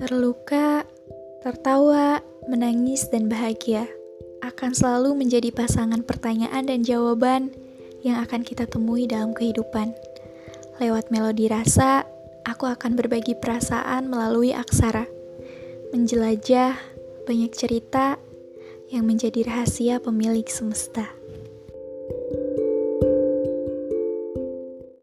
Terluka, tertawa, menangis, dan bahagia akan selalu menjadi pasangan pertanyaan dan jawaban yang akan kita temui dalam kehidupan. Lewat melodi rasa, aku akan berbagi perasaan melalui aksara, menjelajah banyak cerita yang menjadi rahasia pemilik semesta.